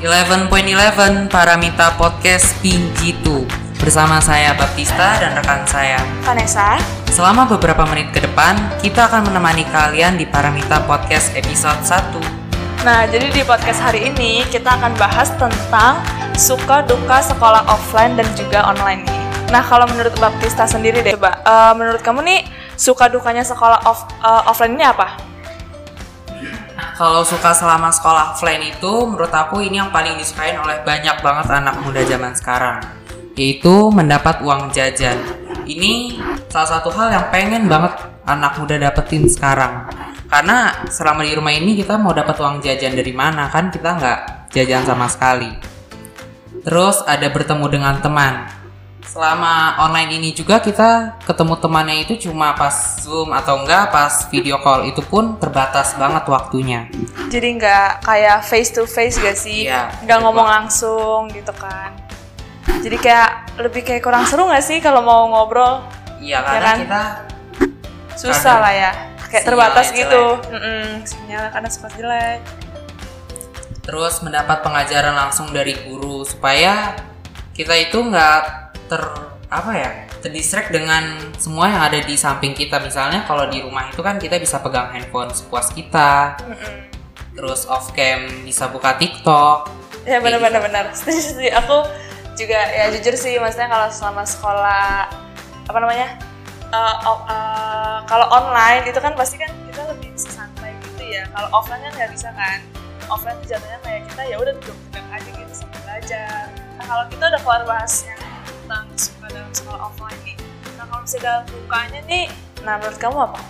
11.11 Paramita Podcast Pinjitu Bersama saya Baptista dan rekan saya Vanessa. Selama beberapa menit ke depan, kita akan menemani kalian di Paramita Podcast episode 1 Nah, jadi di podcast hari ini kita akan bahas tentang suka duka sekolah offline dan juga online nih. Nah, kalau menurut Baptista sendiri deh, coba eh, menurut kamu nih suka dukanya sekolah off, eh, offline ini apa? Kalau suka selama sekolah offline itu, menurut aku ini yang paling disukain oleh banyak banget anak muda zaman sekarang, yaitu mendapat uang jajan. Ini salah satu hal yang pengen banget anak muda dapetin sekarang. Karena selama di rumah ini kita mau dapat uang jajan dari mana kan kita nggak jajan sama sekali. Terus ada bertemu dengan teman. Selama online ini juga kita ketemu temannya itu cuma pas Zoom atau enggak pas video call itu pun terbatas banget waktunya. Jadi nggak kayak face to face gak sih? Iya, nggak betul ngomong langsung gitu kan? Jadi kayak lebih kayak kurang seru gak sih kalau mau ngobrol? Iya Ya karena kan? kita Susah lah ya, kayak terbatas jelek. gitu. Mm-mm, sinyalnya karena suka jelek. terus mendapat pengajaran langsung dari guru supaya kita itu nggak ter apa ya terdistract dengan semua yang ada di samping kita misalnya kalau di rumah itu kan kita bisa pegang handphone sepuas kita Mm-mm. terus off cam bisa buka TikTok Ya benar-benar benar. Setuju setuju. Aku juga ya jujur sih, maksudnya kalau selama sekolah apa namanya o- eh, kalau online itu kan pasti kan kita lebih bisa santai gitu ya. Kalau offline kan nggak bisa kan. Offline tuh jatuhnya kayak kita ya udah duduk duduk aja gitu sambil belajar. Nah kalau kita udah keluar bahasnya tentang suka dalam sekolah offline nih. Nah kalau misalnya dalam bukanya nih, nah menurut kamu apa?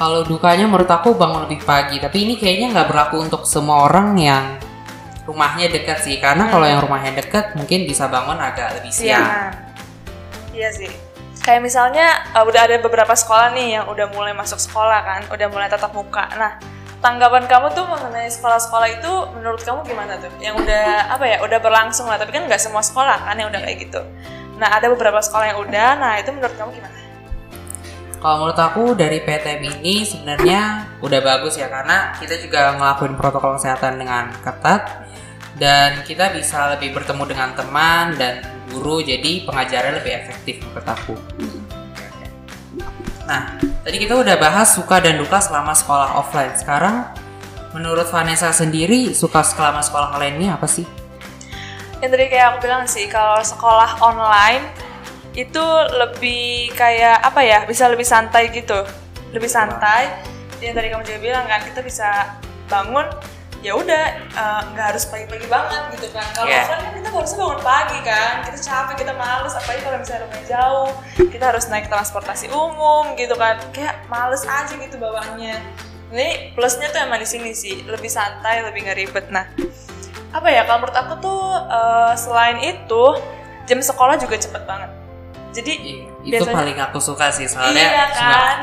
kalau dukanya menurut aku bangun lebih pagi tapi ini kayaknya nggak berlaku untuk semua orang yang rumahnya dekat sih karena kalau yang rumahnya dekat mungkin bisa bangun agak lebih siang Siangan. Iya sih. Kayak misalnya uh, udah ada beberapa sekolah nih yang udah mulai masuk sekolah kan, udah mulai tatap muka. Nah, tanggapan kamu tuh mengenai sekolah-sekolah itu menurut kamu gimana tuh? Yang udah apa ya, udah berlangsung lah, tapi kan nggak semua sekolah kan yang udah kayak gitu. Nah, ada beberapa sekolah yang udah, nah itu menurut kamu gimana? Kalau menurut aku dari PTM ini sebenarnya udah bagus ya karena kita juga ngelakuin protokol kesehatan dengan ketat dan kita bisa lebih bertemu dengan teman dan guru jadi pengajarannya lebih efektif menurut aku. Nah, tadi kita udah bahas suka dan duka selama sekolah offline. Sekarang menurut Vanessa sendiri suka selama sekolah online ini apa sih? Yang tadi kayak aku bilang sih, kalau sekolah online itu lebih kayak apa ya, bisa lebih santai gitu, lebih santai. Yang tadi kamu juga bilang kan, kita bisa bangun ya udah eh, nggak harus pagi-pagi banget gitu kan. Kalau Iya. offline kan kita harusnya bangun pagi kan, kita capek, kita males, apalagi kalau misalnya rumahnya jauh, kita harus naik transportasi umum gitu kan, kayak males aja gitu bawaannya. Ini plusnya tuh emang di sini sih, lebih santai, lebih nggak ribet. Nah, apa ya kalau menurut aku tuh eh, selain itu jam sekolah juga cepet banget jadi Itu biasanya paling aku suka sih soalnya iya kan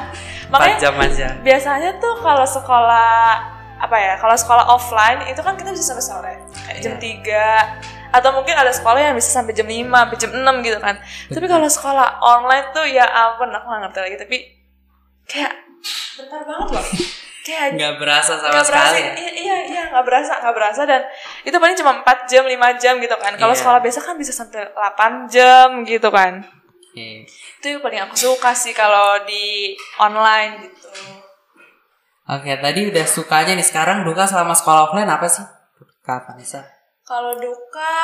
4 makanya jam aja. biasanya tuh kalau sekolah apa ya kalau sekolah offline itu kan kita bisa sampai sore kayak jam. 3 atau mungkin ada sekolah yang bisa sampai jam 5 sampai jam 6 gitu kan tapi kalau sekolah online tuh ya ampun aku nggak ngerti lagi tapi kayak bentar banget loh kayak Nggak berasa sama berasa sekali. ya. iya iya iya nggak berasa nggak berasa dan itu paling cuma 4 jam 5 jam gitu kan kalau Iya. sekolah biasa kan bisa sampai 8 jam gitu kan Oke. itu yang paling aku suka sih kalau di online gitu Oke, tadi udah sukanya nih. Sekarang duka selama sekolah offline apa sih? Duka Vanessa. kalau duka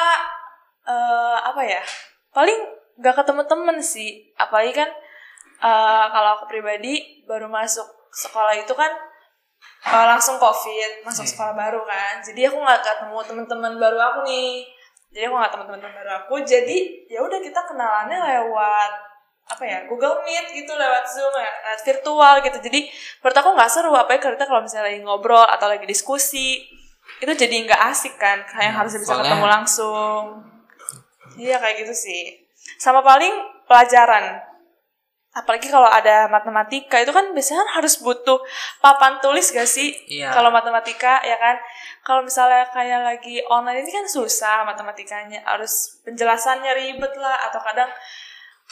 eh, apa ya paling nggak ketemu temen sih apalagi kan eh, kalau aku pribadi baru masuk sekolah itu kan eh, langsung covid masuk sekolah baru kan jadi aku nggak ketemu teman-teman baru aku nih jadi aku nggak ketemu teman-teman baru aku jadi ya udah kita kenalannya lewat apa ya Google Meet gitu lewat Zoom ya lewat virtual gitu. Jadi menurut aku nggak seru apa ya kita kalau misalnya lagi ngobrol atau lagi diskusi itu jadi nggak asik kan kayak Nah, harusnya bisa soalnya- ketemu langsung. Iya kayak gitu sih. Sama paling pelajaran apalagi kalau ada matematika itu kan biasanya harus butuh papan tulis gak sih? Iya. kalau matematika ya kan? Kalau misalnya kayak lagi online ini kan susah matematikanya harus penjelasannya ribet lah atau kadang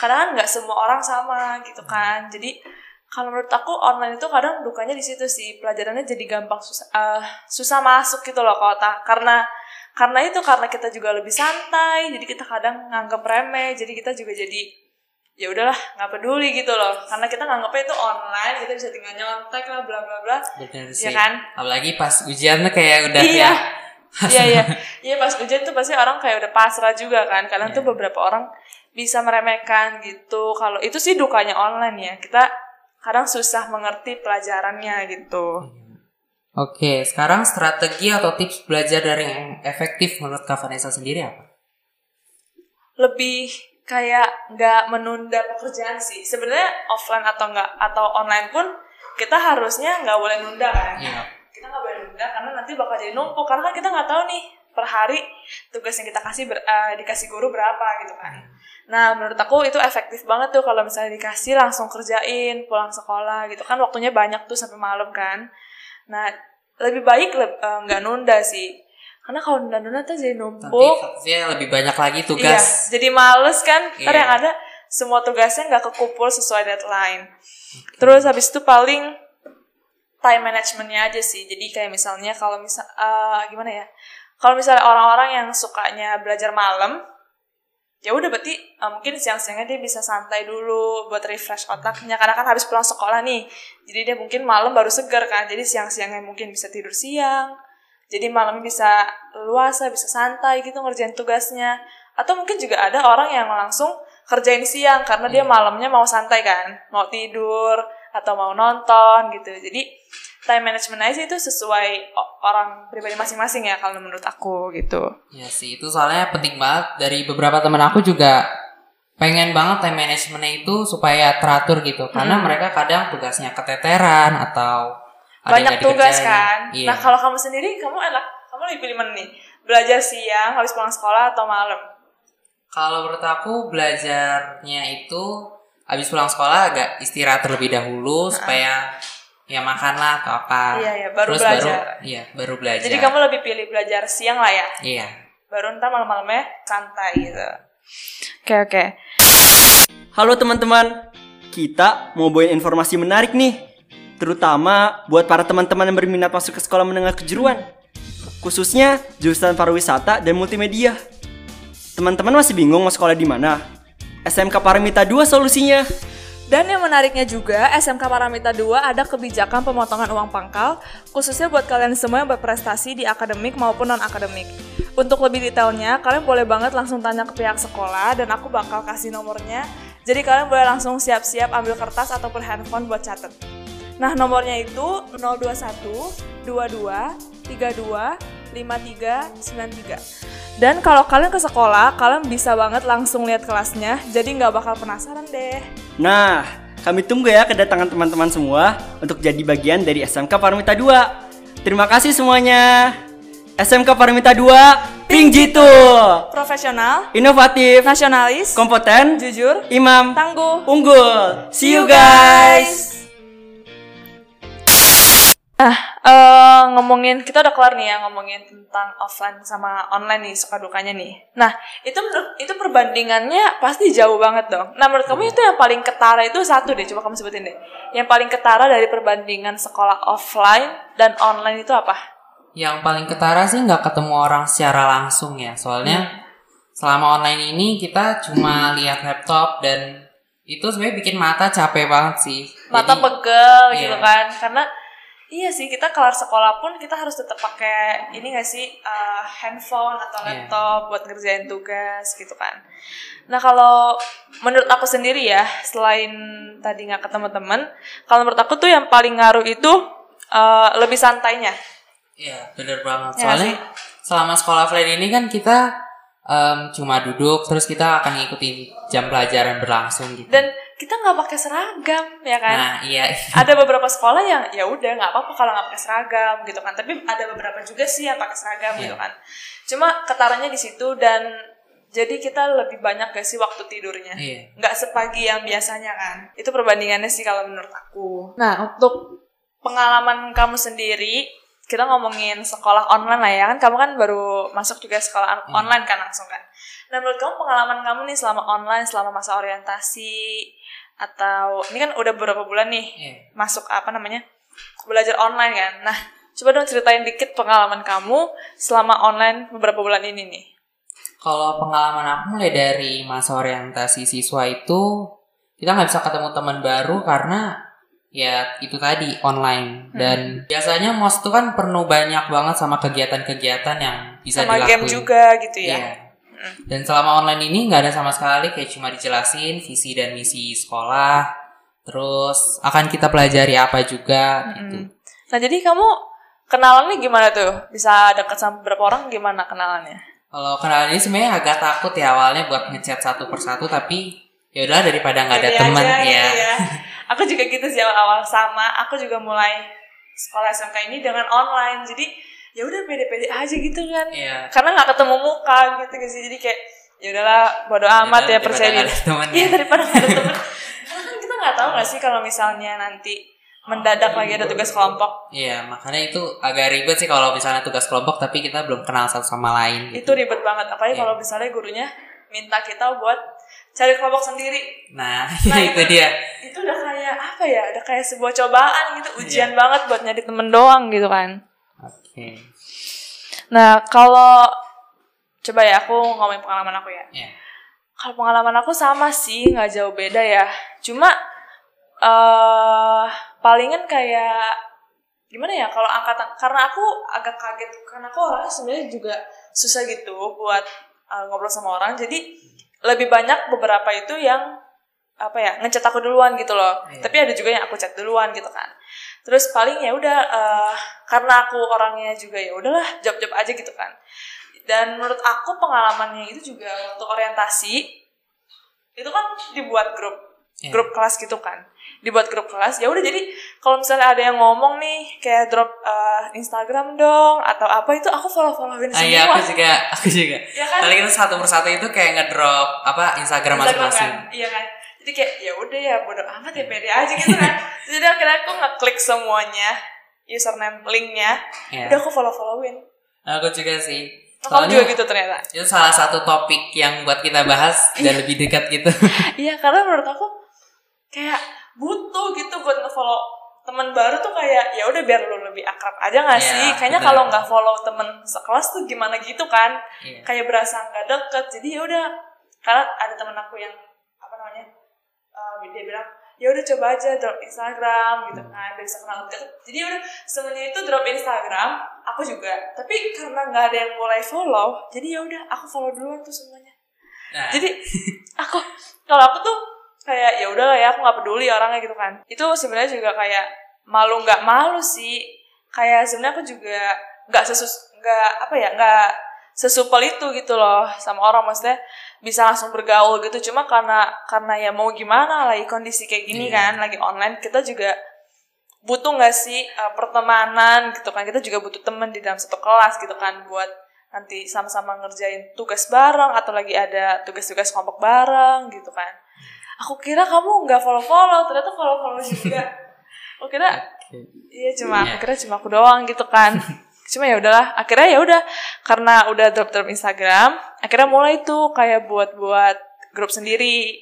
kadang kan nggak semua orang sama gitu kan. Jadi kalau menurut aku online itu kadang dukanya di situ sih. Pelajarannya jadi gampang susah eh, susah masuk gitu loh kota karena karena itu karena kita juga lebih santai jadi kita kadang nganggap remeh jadi kita juga jadi ya udahlah nggak peduli gitu loh. Karena kita nganggapnya itu online kita bisa tinggal nyontek lah bla bla bla. Bener ya kan? Apalagi pas ujiannya kayak udah Iya. ya. iya iya. Iya pas ujian tuh pasti orang kayak udah pasrah juga kan. Kadang Iya. tuh beberapa orang bisa meremehkan gitu. Kalau itu sih dukanya online ya. Kita kadang susah mengerti pelajarannya gitu. Oke, sekarang strategi atau tips belajar dari yang efektif menurut Kak Vanessa sendiri apa? lebih kayak nggak menunda pekerjaan sih. Sebenarnya offline atau nggak atau online pun kita harusnya nggak boleh nunda kan. Iya. kita nggak boleh nunda karena nanti bakal jadi numpuk. Karena kan kita nggak tahu nih per hari tugas yang kita kasih ber- eh, dikasih guru berapa gitu kan nah menurut aku itu efektif banget tuh kalau misalnya dikasih langsung kerjain pulang sekolah gitu kan waktunya banyak tuh sampai malam kan nah lebih baik eh, nggak nunda sih karena kalau nunda-nunda tuh jadi Nanti numpuk takutnya lebih banyak lagi Iya, tugas. jadi males kan. Ntar Iya. yang ada semua tugasnya nggak kekumpul sesuai deadline. Terus habis itu paling time managementnya aja sih. Jadi kayak misalnya kalau misal eh, gimana ya? Kalau misalnya orang-orang yang sukanya belajar malam, ya udah berarti eh, mungkin siang-siangnya dia bisa santai dulu buat refresh otaknya karena kan habis pulang sekolah nih. Jadi dia mungkin malam baru segar kan. Jadi siang-siangnya mungkin bisa tidur siang. Jadi malam bisa luasa, bisa santai gitu ngerjain tugasnya. Atau mungkin juga ada orang yang langsung kerjain siang karena dia malamnya mau santai kan, mau tidur atau mau nonton gitu. Jadi time management aja itu sesuai orang pribadi masing-masing ya kalau menurut aku gitu. Ya sih, itu soalnya penting banget. Dari beberapa teman aku juga pengen banget time managementnya itu supaya teratur gitu. Karena mereka kadang tugasnya keteteran atau Banyak tugas kan. Iya. Nah, kalau kamu sendiri kamu enak kamu lebih pilih mana nih? Belajar siang habis pulang sekolah atau malam? Kalau menurut aku belajarnya itu habis pulang sekolah agak istirahat terlebih dahulu supaya ya makanlah atau apa. Iya, iya, baru Terus belajar. baru iya, baru belajar. Jadi kamu lebih pilih belajar siang lah ya. Iya. Baru ntar malam-malamnya santai gitu. Oke, oke. Halo teman-teman, kita mau bawain informasi menarik nih, terutama buat para teman-teman yang berminat masuk ke sekolah menengah kejuruan, khususnya jurusan pariwisata dan multimedia. Teman-teman masih bingung mau sekolah di mana? SMK Paramita 2 solusinya. Dan yang menariknya juga, SMK Paramita 2 ada kebijakan pemotongan uang pangkal, khususnya buat kalian semua yang berprestasi di akademik maupun non-akademik. Untuk lebih detailnya, kalian boleh banget langsung tanya ke pihak sekolah, dan aku bakal kasih nomornya. Jadi kalian boleh langsung siap-siap ambil kertas ataupun handphone buat catat. Nah, nomornya itu 021 22 32 53 93. Dan kalau kalian ke sekolah, kalian bisa banget langsung lihat kelasnya, jadi nggak bakal penasaran deh. Nah, kami tunggu ya kedatangan teman-teman semua untuk jadi bagian dari SMK Paramita 2. Terima kasih semuanya. SMK Paramita 2, Ping Jitu. Profesional, Inovatif, nasionalis, kompeten, jujur, imam, tangguh. unggul. See you guys. Ah, eh, ngomongin kita udah kelar nih ya ngomongin tentang offline sama online nih suka dukanya nih. Nah, itu menurut itu perbandingannya pasti jauh banget dong. Nah, menurut kamu itu yang paling ketara itu satu deh, coba kamu sebutin deh. Yang paling ketara dari perbandingan sekolah offline dan online itu apa? Yang paling ketara sih nggak ketemu orang secara langsung ya. Soalnya selama online ini kita cuma lihat laptop dan itu sebenarnya bikin mata capek banget sih. Mata Jadi, pegel gitu iya. kan. Karena iya sih kita kelar sekolah pun kita harus tetap pakai ini gak sih eh, handphone atau Iya. laptop buat ngerjain tugas gitu kan. Nah kalau menurut aku sendiri ya selain tadi nggak ketemu temen, kalau menurut aku tuh yang paling ngaruh itu eh, lebih santainya. Iya, bener banget. Ya Soalnya selama sekolah offline ini kan kita em, cuma duduk terus kita akan ngikutin jam pelajaran berlangsung gitu. Dan kita nggak pakai seragam ya kan. Nah, iya. ada beberapa sekolah yang ya udah nggak apa-apa kalau nggak pakai seragam gitu kan tapi ada beberapa juga sih yang pakai seragam gitu Iya. kan cuma ketaranya di situ dan jadi kita lebih banyak gak sih waktu tidurnya Iya. nggak sepagi yang biasanya kan itu perbandingannya sih kalau menurut aku nah untuk pengalaman kamu sendiri kita ngomongin sekolah online lah ya kan kamu kan baru masuk juga sekolah on- online kan langsung kan nah menurut kamu pengalaman kamu nih selama online selama masa orientasi atau ini kan udah beberapa bulan nih Iya. masuk apa namanya belajar online kan nah Coba dong ceritain dikit pengalaman kamu selama online beberapa bulan ini nih. Kalau pengalaman aku mulai dari masa orientasi siswa itu kita nggak bisa ketemu teman baru karena ya itu tadi online dan biasanya mos itu kan penuh banyak banget sama kegiatan-kegiatan yang bisa Sama dilakuin. game juga gitu ya. Iya. Dan selama online ini nggak ada sama sekali kayak cuma dijelasin visi dan misi sekolah, terus akan kita pelajari apa juga gitu. Nah jadi kamu kenalannya gimana tuh? Bisa deket sama beberapa orang gimana kenalannya? Kalau kenalan ini sebenarnya agak takut ya awalnya buat ngechat satu persatu tapi ya udah daripada nggak ada teman aja ya. gitu Aku juga gitu sih awal-awal sama. Aku juga mulai sekolah SMK ini dengan online. Jadi ya udah pede-pede aja gitu kan. Iya. Karena nggak ketemu muka gitu gitu sih. Jadi kayak ya udahlah bodo amat ya daripada percaya diri. Iya ya. daripada ada temen. Karena kan kita nggak tahu nggak sih kalau misalnya nanti mendadak lagi ada tugas kelompok. Iya, makanya itu agak ribet sih kalau misalnya tugas kelompok tapi kita belum kenal satu sama lain Itu gitu. ribet banget. Apalagi Iya. kalau misalnya gurunya minta kita buat cari kelompok sendiri. Nah, Nah, itu dia. itu udah kayak apa ya udah kayak sebuah cobaan gitu Iya. ujian banget buat nyari temen doang gitu kan Oke. nah kalau coba ya aku ngomongin pengalaman aku ya Ya. kalau pengalaman aku sama sih nggak jauh beda ya cuma eh palingan kayak gimana ya kalau angkatan karena aku agak kaget karena aku orangnya sebenarnya juga susah gitu buat eh, ngobrol sama orang jadi lebih banyak beberapa itu yang apa ya ngechat aku duluan gitu loh Iya. tapi ada juga yang aku chat duluan gitu kan terus paling ya udah eh, karena aku orangnya juga ya udahlah job job aja gitu kan dan menurut aku pengalamannya itu juga waktu orientasi itu kan dibuat grup Iya. grup kelas gitu kan dibuat grup kelas ya udah jadi kalau misalnya ada yang ngomong nih kayak drop eh, Instagram dong atau apa itu aku follow followin Ah, semua iya, aku juga, aku juga. Ya kan? Paling kita satu persatu itu kayak ngedrop apa Instagram Instagram masing-masing. kan iya kan jadi kayak ya udah ya bodo amat ya pede aja gitu kan. Jadi akhirnya aku ngeklik semuanya username linknya. Iya. udah aku follow followin Aku juga sih. kamu juga gitu ternyata. itu salah satu topik yang buat kita bahas dan lebih dekat gitu. iya karena menurut aku kayak butuh gitu buat ngefollow teman baru tuh kayak ya udah biar lu lebih akrab aja nggak Iya, sih? Kayaknya kalau nggak follow temen sekelas tuh gimana gitu kan? Iya. kayak berasa nggak deket. Jadi ya udah karena ada temen aku yang dia bilang ya udah coba aja drop Instagram gitu kan biar bisa kenal lebih jadi ya udah semuanya itu drop Instagram aku juga. Tapi karena nggak ada yang mulai follow jadi ya udah aku follow duluan tuh semuanya. Nah, jadi aku kalau aku tuh kayak ya udahlah ya aku nggak peduli orangnya gitu kan. Itu sebenarnya juga kayak malu nggak malu sih. Kayak sebenarnya aku juga nggak sesus nggak apa ya nggak sesupel itu gitu loh sama orang maksudnya bisa langsung bergaul gitu. Cuma karena karena ya mau gimana lagi kondisi kayak gini Iya. kan lagi online kita juga butuh nggak sih uh, pertemanan gitu kan? Kita juga butuh temen di dalam satu kelas gitu kan buat nanti sama-sama ngerjain tugas bareng atau lagi ada tugas-tugas kelompok bareng gitu kan. Aku kira kamu nggak follow follow ternyata follow follow juga. Aku kira iya cuma aku Iya. kira cuma aku doang gitu kan cuma ya udahlah akhirnya ya udah karena udah drop drop Instagram akhirnya mulai tuh kayak buat buat grup sendiri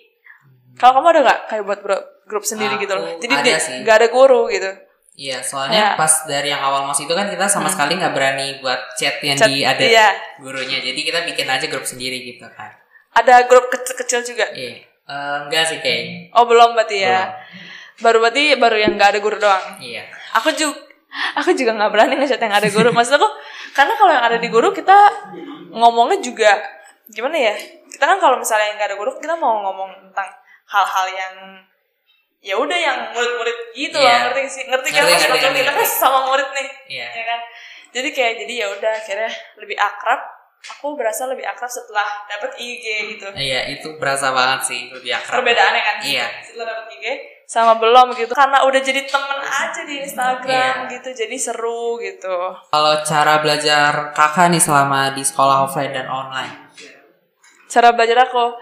kalau kamu ada nggak kayak buat grup grup sendiri gitu loh Aku jadi ada di- sih. nggak ada guru gitu Iya, soalnya Ya. pas dari yang awal masuk itu kan kita sama sekali nggak berani buat chat yang Chat, di ada iya. gurunya. Jadi kita bikin aja grup sendiri gitu kan. ada grup kecil-kecil juga Iya. Eh, enggak sih kayaknya. oh belum berarti ya baru berarti baru yang nggak ada guru doang Iya. aku juga aku juga nggak berani ngechat yang ada guru. Maksud aku karena kalau yang ada di guru kita ngomongnya juga gimana ya? Kita kan kalau misalnya yang nggak ada guru kita mau ngomong tentang hal-hal yang ya udah yang murid-murid gitu loh. Iya. ngerti sih? Ngerti kan maksud ngerti, kita kan sama murid nih Iya. ya kan? Jadi kayak jadi ya udah akhirnya lebih akrab. Aku berasa lebih akrab setelah dapet IG gitu. Iya, itu berasa banget sih lebih akrab. perbedaannya kan? Iya. setelah dapet IG sama belum gitu. Karena udah jadi temen aja di Instagram Iya. gitu jadi seru gitu. Kalau cara belajar kakak nih selama di sekolah offline dan online. cara belajar aku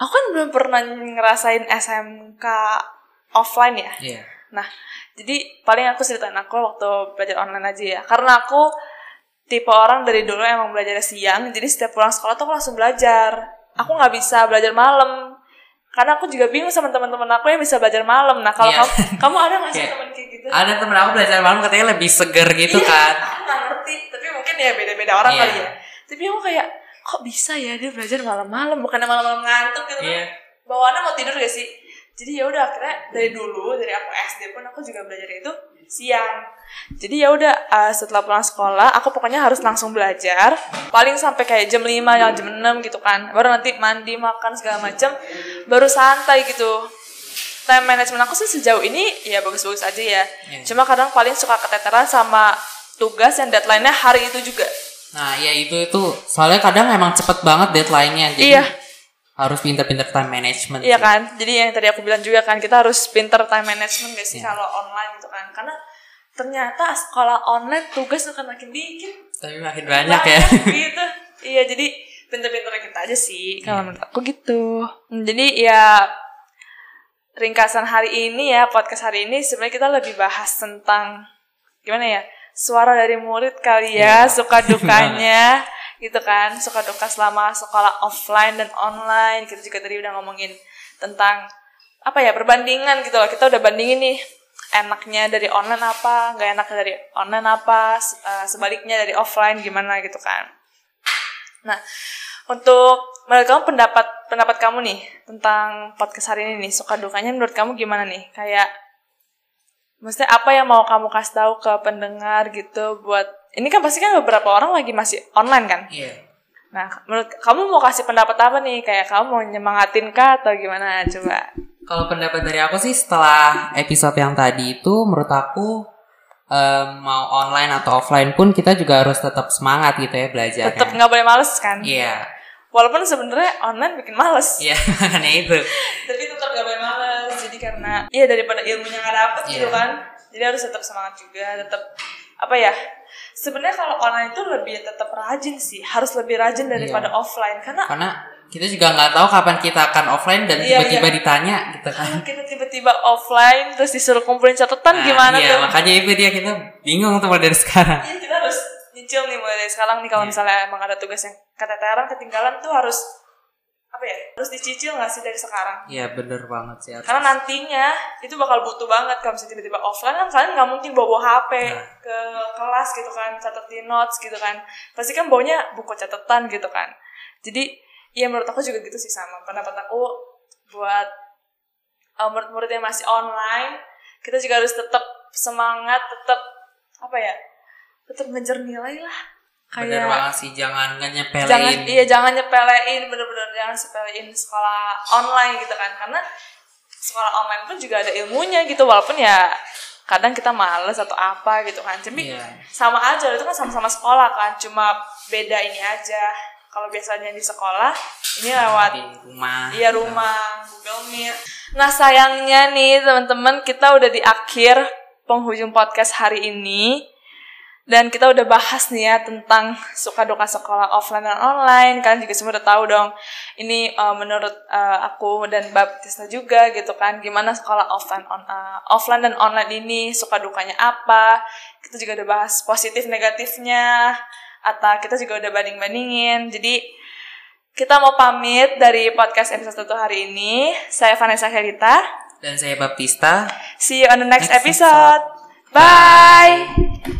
aku kan belum pernah ngerasain SMK offline ya. Iya. nah jadi paling aku ceritain aku waktu belajar online aja ya. Karena aku tipe orang dari dulu emang belajar siang jadi setiap pulang sekolah tuh aku langsung belajar. Aku nggak bisa belajar malam karena aku juga bingung sama teman-teman aku yang bisa belajar malam. Nah kalau Iya. kamu kamu ada nggak sih Kayak- teman kayak gitu? Ada temen aku belajar malam katanya lebih seger gitu Iya, kan. aku nggak ngerti. Tapi mungkin ya beda-beda orang Iya. kali ya. Tapi aku kayak kok bisa ya dia belajar malam-malam? Bukannya malam-malam ngantuk gitu kan? Iya. bawaannya mau tidur gak sih? Jadi ya udah akhirnya dari dulu dari aku SD pun aku juga belajar itu siang. Jadi ya udah eh, setelah pulang sekolah aku pokoknya harus langsung belajar. Paling sampai kayak jam 5 ya jam 6 gitu kan. Baru nanti mandi makan segala macam baru santai gitu time management aku sih sejauh ini ya bagus-bagus aja ya Iya. cuma kadang paling suka keteteran sama tugas yang deadline-nya hari itu juga Nah, ya itu itu soalnya kadang emang cepet banget deadline-nya. Jadi Iya. harus pinter-pinter time management. Iya sih. kan, jadi yang tadi aku bilang juga kan kita harus pinter time management gak sih Iya. kalau online gitu kan, karena ternyata sekolah online tugas akan makin dikit, Tapi makin banyak ya. gitu. Iya jadi pinter-pinter kita aja sih Iya. kalau menurut aku gitu. Jadi ya ringkasan hari ini ya podcast hari ini sebenarnya kita lebih bahas tentang gimana ya suara dari murid kali ya Iya. suka dukanya gitu kan suka duka selama sekolah offline dan online kita juga tadi udah ngomongin tentang apa ya perbandingan gitu loh kita udah bandingin nih enaknya dari online apa nggak enaknya dari online apa eh, sebaliknya dari offline gimana gitu kan nah untuk menurut kamu pendapat pendapat kamu nih tentang podcast hari ini nih suka dukanya menurut kamu gimana nih kayak Maksudnya apa yang mau kamu kasih tahu ke pendengar gitu buat ini kan pasti kan beberapa orang lagi masih online kan. Iya. Nah, menurut kamu mau kasih pendapat apa nih? Kayak kamu mau nyemangatin kah atau gimana? Coba. Kalau pendapat dari aku sih setelah episode yang tadi itu menurut aku em, mau online atau offline pun kita juga harus tetap semangat gitu ya belajarnya. Tetap nggak boleh males kan? Iya. Walaupun sebenarnya online bikin males. Iya, makanya itu. Tapi tetap nggak boleh males. Jadi karena iya daripada ilmunya nggak dapet gitu Iya. kan. Jadi harus tetap semangat juga, tetap apa ya? Sebenarnya kalau online itu lebih tetap rajin sih, harus lebih rajin daripada Iya. offline karena Karena kita juga nggak tahu kapan kita akan offline dan Iya, tiba-tiba iya. ditanya gitu kan. kalau kita tiba-tiba offline terus disuruh kumpulin catatan Nah, gimana iya, tuh? makanya itu dia kita bingung tuh mulai dari sekarang. Iya kita harus nyicil nih mulai dari sekarang nih kalau Iya. misalnya emang ada tugas yang keteteran ketinggalan tuh harus apa ya harus dicicil nggak sih dari sekarang Iya bener banget sih. harus. karena nantinya itu bakal butuh banget kalau misalnya tiba-tiba offline kan kalian nggak mungkin bawa bawa HP Nah. ke kelas gitu kan catetin notes gitu kan pasti kan bawanya buku catatan gitu kan jadi ya menurut aku juga gitu sih sama pendapat aku buat uh, murid-murid yang masih online kita juga harus tetap semangat tetap apa ya tetap ngejar nilai lah Bener kayak banget sih, jangan nyepelein. jangan iya jangan nyepelein bener-bener jangan sepelein sekolah online gitu kan karena sekolah online pun juga ada ilmunya gitu walaupun ya kadang kita males atau apa gitu kan tapi Iya. sama aja itu kan sama-sama sekolah kan cuma beda ini aja kalau biasanya di sekolah ini lewat di rumah. Iya rumah Google Meet. Nah sayangnya nih teman-teman kita udah di akhir penghujung podcast hari ini dan kita udah bahas nih ya tentang suka duka sekolah offline dan online kan juga semua udah tahu dong ini uh, menurut uh, aku dan Baptista juga gitu kan gimana sekolah offline on, uh, offline dan online ini suka dukanya apa kita juga udah bahas positif negatifnya atau kita juga udah banding bandingin jadi kita mau pamit dari podcast episode 1 hari ini. Saya Vanessa Helita. Dan saya Baptista. See you on the next, Next episode. Bye.